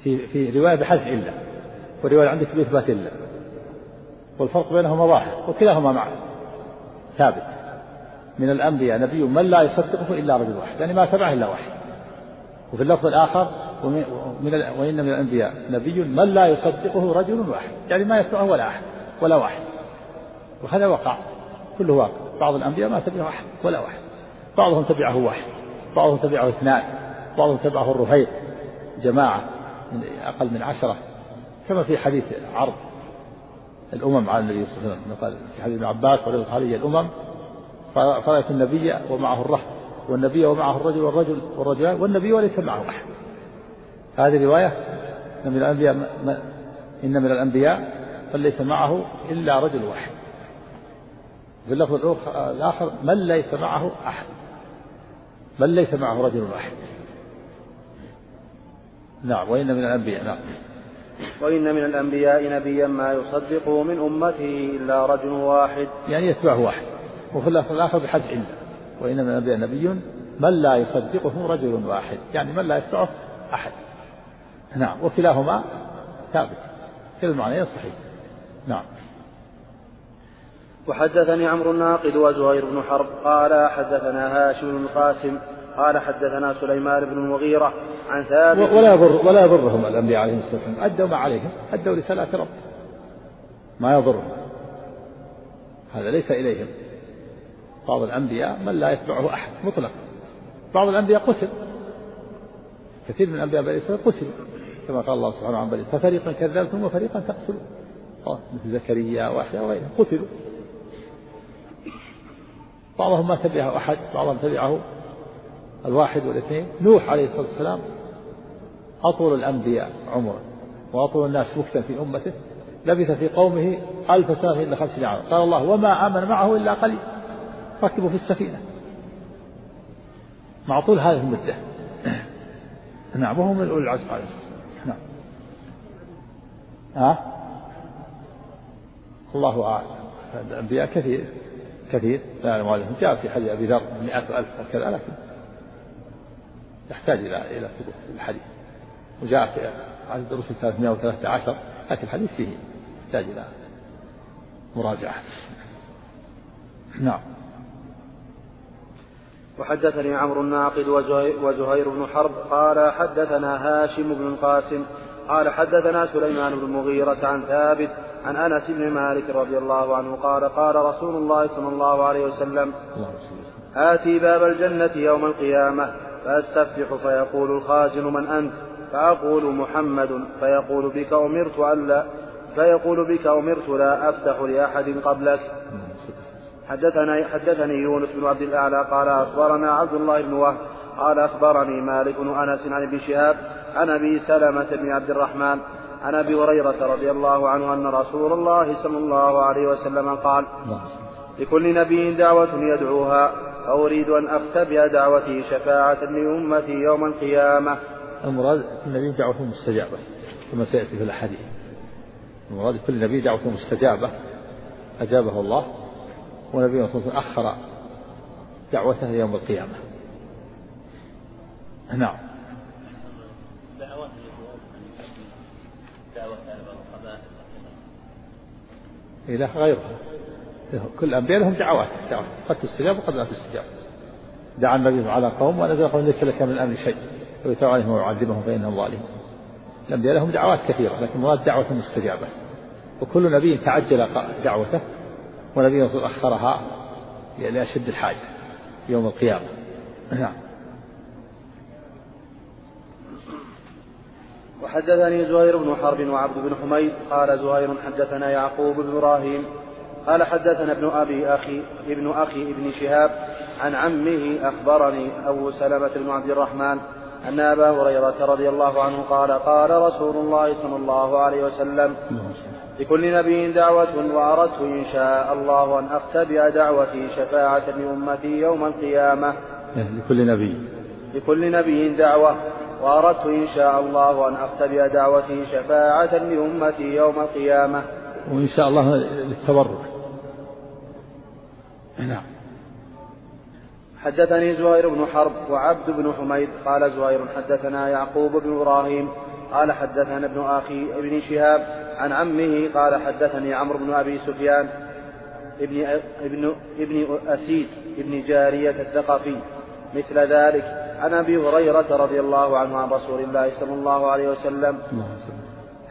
في في رواية بحذف إلا ورواية عندك بإثبات إلا. والفرق بينهما ظاهر وكلاهما معنى ثابت. من الأنبياء نبي من لا يصدقه إلا رجل واحد يعني ما تبعه إلا واحد. وفي اللفظ الآخر ومن وإن من الأنبياء نبي من لا يصدقه رجل واحد يعني ما يسمعه ولا أحد ولا واحد. وهذا وقع. كله واقع. بعض الأنبياء ما تبعه أحد ولا واحد. بعضهم تبعه واحد بعضهم تبعه اثنان بعضهم تبعه الرهيق جماعة من أقل من عشرة. كما في حديث عرض الأمم على النبي صلى الله عليه وسلم في حديث ابن عباس علي الأمم. فرأيت النبي ومعه الرهط والنبي ومعه الرجل والرجل والرجلان والنبي وليس معه أحد. هذه رواية إن من الأنبياء إن من الأنبياء من ليس معه إلا رجل واحد. في اللفظ الآخر من ليس معه أحد. من ليس معه رجل واحد. نعم وإن من الأنبياء نعم. وإن من الأنبياء نبيا ما يصدقه من أمته إلا رجل واحد. يعني يتبعه واحد. وفي اللفظ الآخر بحذف إلا وإن من الأنبياء نبي من لا يصدقه رجل واحد يعني من لا يتبعه أحد. نعم وكلاهما ثابت كلا المعنيين صحيح. نعم. وحدثني عمرو الناقد وزهير بن حرب قال حدثنا هاشم بن القاسم قال حدثنا سليمان بن المغيرة عن ثابت ولا يضر ولا يضرهم الأنبياء عليهم الصلاة والسلام. أدوا ما عليهم أدوا رسالات رب ما يضرهم. هذا ليس إليهم. بعض الأنبياء من لا يتبعه أحد مطلقا. بعض الأنبياء قتل. كثير من الأنبياء بني إسرائيل قتلوا كما قال الله سبحانه عن بني ففريقا كذبتم وفريقا تقتلون. مثل زكريا ويحيى وغيرهم قتلوا. بعضهم ما تبعه أحد بعضهم تبعه الواحد والاثنين. نوح عليه الصلاة والسلام أطول الأنبياء عمرا وأطول الناس مكتا في أمته. لبث في قومه ألف سنة إلا خمسين عاما. قال الله وما آمن معه إلا قليل. ركبوا في السفينة. مع طول هذه المدة. نعم وهم من أولي العزم عليه نعم. ها؟ الله أعلم. الأنبياء كثير كثير. لا يعلم عليهم جاء في حديث أبي ذر مئة ألف وكذا لكن يحتاج إلى إلى ثبوت الحديث. وجاء في عدد الرسل 313 لكن الحديث فيه يحتاج إلى مراجعة. نعم. وحدثني عمرو الناقد وزهير بن حرب قال حدثنا هاشم بن القاسم قال حدثنا سليمان بن المغيرة عن ثابت عن أنس بن مالك رضي الله عنه قال قال رسول الله صلى الله عليه وسلم آتي باب الجنة يوم القيامة فأستفتح فيقول الخازن من أنت فأقول محمد فيقول بك أمرت ألا فيقول بك أمرت لا أفتح لأحد قبلك حدثنا حدثني يونس بن عبد الأعلى قال أخبرنا عبد الله بن وهب قال أخبرني مالك بن أنس عن ابن شهاب عن أبي سلمة بن عبد الرحمن عن أبي هريرة رضي الله عنه أن رسول الله صلى الله عليه وسلم قال لكل نبي دعوة يدعوها فأريد أن أختبئ دعوته شفاعة لأمتي يوم القيامة. المراد النبي دعوته مستجابة كما سيأتي في الأحاديث. المراد كل نبي دعوته مستجابة أجابه الله. ونبي صلى الله عليه وسلم أخر دعوته يوم القيامة. نعم. إلى غيرها. كل الأنبياء لهم دعوات دعوات. قد تستجاب وقد لا تستجاب. دعا النبي على قوم ونزل قوم ليس لك من الأمر شيء. ويتوب عليهم ويعذبهم فإنهم ظالمون. الأنبياء لهم دعوات كثيرة لكن مراد دعوة مستجابة. وكل نبي تعجل دعوته ونبي أخرها لأشد الحاجة يوم القيامة. نعم. وحدثني زهير بن حرب وعبد بن حميد قال زهير حدثنا يعقوب بن إبراهيم قال حدثنا ابن أبي أخي ابن أخي ابن شهاب عن عمه أخبرني أبو سلمة بن عبد الرحمن ان أبا هريرة رضي الله عنه قال قال رسول الله صلى الله عليه وسلم لكل نبي دعوة وأردت إن شاء الله أن أختبئ دعوتي شفاعة لأمتي يوم القيامة. لكل نبي. لكل نبي دعوة وأردت إن شاء الله أن أختبئ دعوتي شفاعة لأمتي يوم القيامة. وإن شاء الله للتبرك. نعم. حدثني زهير بن حرب وعبد بن حميد قال زهير حدثنا يعقوب بن إبراهيم قال حدثنا ابن أخي ابن شهاب عن عمه قال حدثني عمرو بن أبي سفيان ابن ابن ابن أسيد ابن جارية الثقفي مثل ذلك. عن أبي هريرة رضي الله عنه عن رسول الله صلى الله عليه وسلم.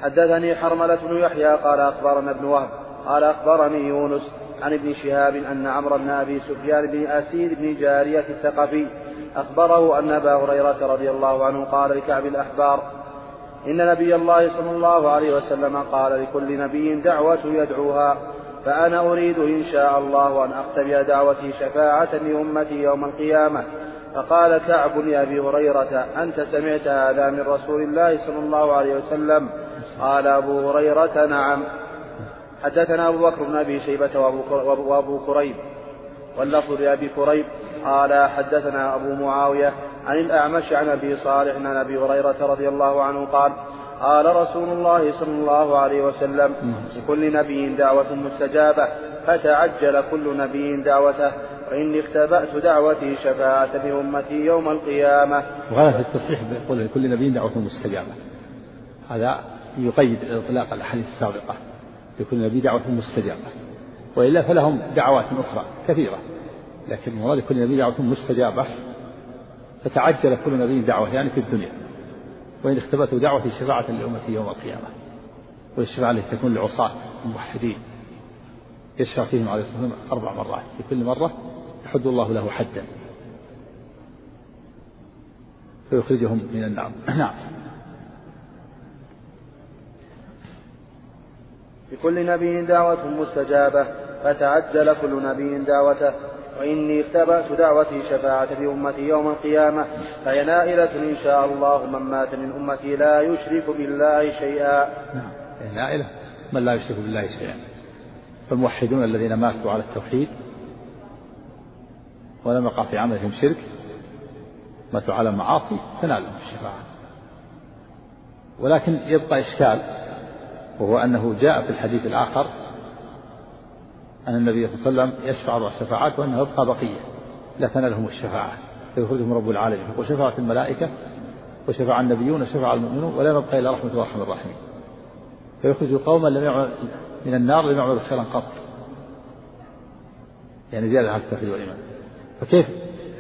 حدثني حرملة بن يحيى قال أخبرنا ابن وهب قال أخبرني يونس عن ابن شهاب أن عمرو بن أبي سفيان بن أسيد بن جارية الثقفي أخبره أن أبا هريرة رضي الله عنه قال لكعب الأحبار إن نبي الله صلى الله عليه وسلم قال لكل نبي دعوة يدعوها فأنا أريد إن شاء الله أن أقتبل دعوتي شفاعة لأمتي يوم القيامة. فقال كعب يا أبي هريرة أنت سمعت هذا من رسول الله صلى الله عليه وسلم؟ قال أبو هريرة نعم. حدثنا أبو بكر بن أبي شيبة وأبو كريب واللفظ لأبي كريب قال حدثنا أبو معاوية عن الأعمش عن أبي صالح عن أبي هريرة رضي الله عنه قال قال رسول الله صلى الله عليه وسلم لكل نبي دعوة مستجابة فتعجل كل نبي دعوته فإني اختبأت دعوتي شفاعة لأمتي يوم القيامة. وهذا في التصحيح يقول لكل نبي دعوة مستجابة. هذا يقيد إطلاق الأحاديث السابقة. لكل نبي دعوة مستجابة وإلا فلهم دعوات أخرى كثيرة. لكن المراد كل نبي دعوة مستجابة فتعجل كل نبي دعوة يعني في الدنيا. وإن اختبأت دعوتي شفاعة لأمتي يوم القيامة. والشفاعة التي تكون للعصاة الموحدين. يشفع فيهم عليه الصلاة والسلام أربع مرات. في كل مرة يحد الله له حدا. فيخرجهم من النار. نعم. لكل نبي دعوة مستجابة فتعجل كل نبي دعوته. وإني اختبأت دعوتي شفاعة لأمتي يوم القيامة فهي نائلة إن شاء الله من مات من أمتي لا يشرك بالله شيئا. نعم نائلة من لا يشرك بالله شيئا. فالموحدون الذين ماتوا على التوحيد ولم يقع في عملهم شرك ماتوا على المعاصي تنالهم الشفاعة. ولكن يبقى إشكال وهو أنه جاء في الحديث الآخر أن النبي صلى الله عليه وسلم يشفع أربع شفاعات وأنه يبقى بقية لا تنالهم الشفاعة فيخرجهم رب العالمين وشفاعة الملائكة وشفع النبيون وشفع المؤمنون ولا يبقى إلا رحمة الرحمن الرحيم. فيخرج قوما لم يعمل من النار لم يعملوا خيرا قط. يعني زيادة على التوحيد والإيمان. فكيف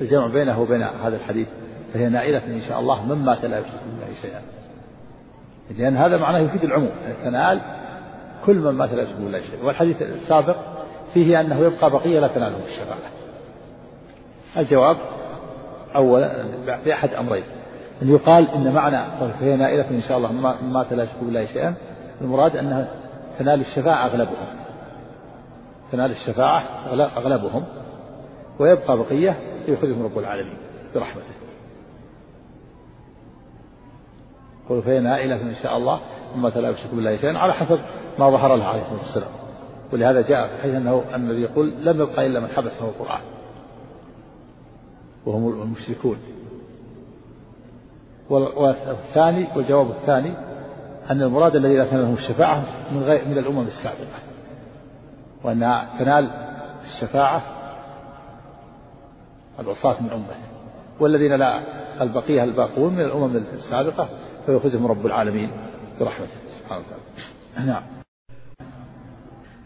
الجمع بينه وبين هذا الحديث؟ فهي نائلة إن شاء الله من مات لا يشرك بالله شيئا. لأن هذا معناه يفيد العموم. تنال كل من مات لا يشرك بالله شيئا والحديث السابق فيه أنه يبقى بقية لا تناله الشفاعة. الجواب أولا في أحد أمرين. أن يقال إن معنى فهي نائلة إن شاء الله من مات لا يشرك بالله شيئا. المراد أنها تنال الشفاعة أغلبهم. تنال الشفاعة أغلبهم. ويبقى بقية يأخذهم رب العالمين برحمته. فهي نائلة إن شاء الله ثم لا يشرك بالله شيئا على حسب ما ظهر له عليه الصلاة والسلام. ولهذا جاء في الحديث أنه النبي يقول لم يبقى إلا من حبسه القرآن. وهم المشركون. والثاني والجواب الثاني أن المراد الذي لا تنالهم الشفاعة من غير من الأمم السابقة. وأنها تنال الشفاعة العصاة من أمته. والذين لا البقية الباقون من الأمم السابقة فيأخذهم رب العالمين برحمته. سبحانه وتعالى. نعم.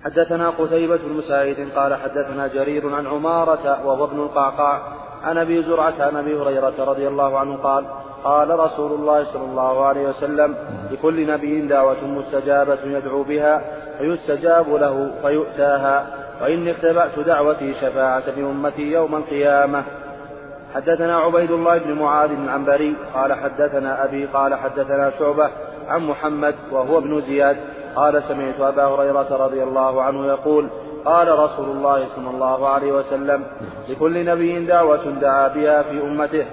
حدثنا قتيبة بن سعيد قال حدثنا جرير عن عمارة وهو ابن القعقاع. عن أبي زرعة عن أبي هريرة رضي الله عنه قال قال رسول الله صلى الله عليه وسلم لكل نبي دعوة مستجابة يدعو بها فيستجاب له فيؤتاها. وإني اختبأت دعوتي شفاعة لأمتي يوم القيامة. حدثنا عبيد الله بن معاذ العنبري قال حدثنا أبي قال حدثنا شعبة عن محمد وهو ابن زياد قال سمعت أبا هريرة رضي الله عنه يقول قال رسول الله صلى الله عليه وسلم لكل نبي دعوة دعا بها في أمته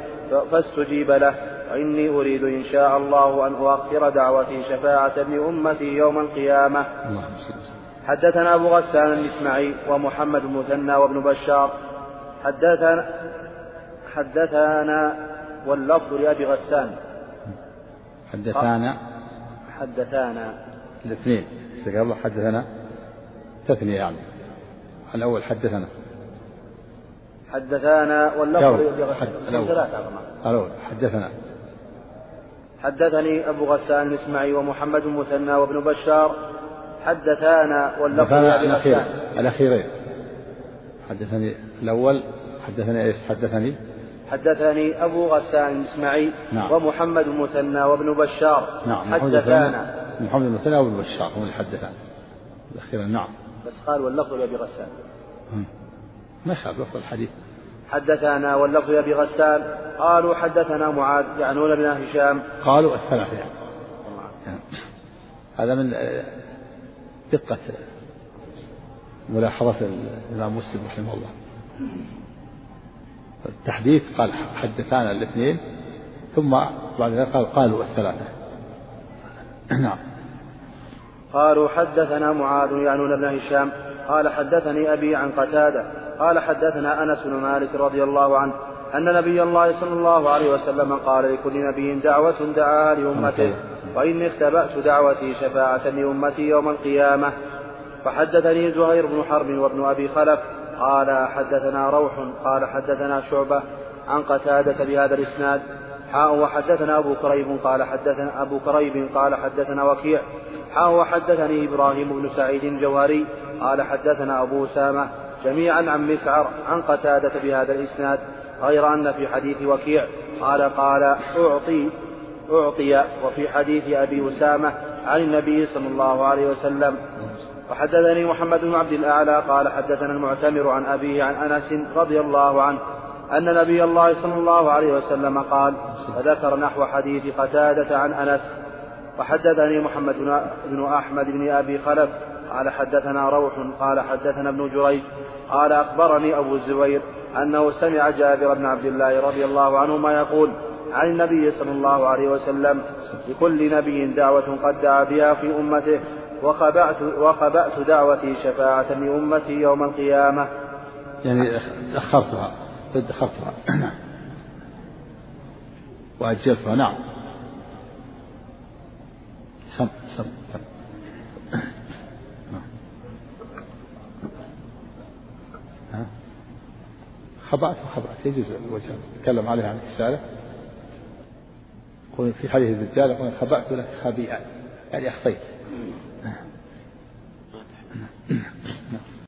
فاستجيب له وإني أريد إن شاء الله أن أؤخر دعوتي شفاعة لأمتي يوم القيامة. حدثنا أبو غسان الإسماعيلي ومحمد المثنى وابن بشار. حدثنا حدثنا واللفظ لأبي غسان. حدثانا. حدثانا. الاثنين. الله حدثنا تثنية يعني. الأول حدثنا. حدثانا واللفظ لأبي غسان. ثلاثة الأول. حدثنا. حدثني أبو غسان الإسماعيلي ومحمد المثنى وابن بشار. حدثانا واللفظ لأبي غسان. الأخيرين. حدثني الأول. حدثني إيش؟ حدثني حدثني أبو غسان الإسماعيلي نعم. ومحمد المثنى وابن بشار. نعم حدثانا. محمد المثنى وابن بشار هم اللي حدثان الأخيرا نعم. بس قال واللفظ لأبي غسان. ما يخالف لفظ الحديث حدثنا واللفظ أبي غسان. قالوا حدثنا معاذ يعنون بن هشام. قالوا الثلاثة يعني. هذا من دقة ملاحظة الإمام مسلم رحمه الله. التحديث قال حدثانا الاثنين ثم بعد ذلك قال قالوا الثلاثة. نعم. قالوا حدثنا معاذ يعنون بن هشام قال حدثني أبي عن قتادة قال حدثنا أنس بن مالك رضي الله عنه أن نبي الله صلى الله عليه وسلم قال لكل نبي دعوة دعاها لأمته وإني اختبأت دعوتي شفاعة لأمتي يوم القيامة. فحدثني زهير بن حرب وابن أبي خلف قال حدثنا روح قال حدثنا شعبة عن قتادة بهذا الإسناد. حاء وحدثنا أبو كريب قال حدثنا أبو كريب قال حدثنا وكيع. حاء وحدثني إبراهيم بن سعيد الجوهري قال حدثنا أبو أسامة جميعا عن مسعر عن قتادة بهذا الإسناد غير أن في حديث وكيع. قال قال أعطي أعطي وفي حديث أبي أسامة عن النبي صلى الله عليه وسلم. وحدثني محمد بن عبد الأعلى قال حدثنا المعتمر عن أبيه عن أنس رضي الله عنه أن نبي الله صلى الله عليه وسلم قال فذكر نحو حديث قتادة عن أنس. وحدثني محمد بن أحمد بن أبي خلف قال حدثنا روح قال حدثنا ابن جريج قال أخبرني أبو الزبير أنه سمع جابر بن عبد الله رضي الله عنهما يقول عن النبي صلى الله عليه وسلم لكل نبي دعوة قد دعا بها في أمته وخبأت, وخبأت دعوتي شفاعة لأمتي يوم القيامة. يعني أخرتها أخرتها. وأجلتها نعم. سم سم خبأت وخبأت يجوز الوجه. تكلم عليها عن الرسالة. في حديث الدجال يقول خبأت لك خبيئا. يعني أخفيت. نعم.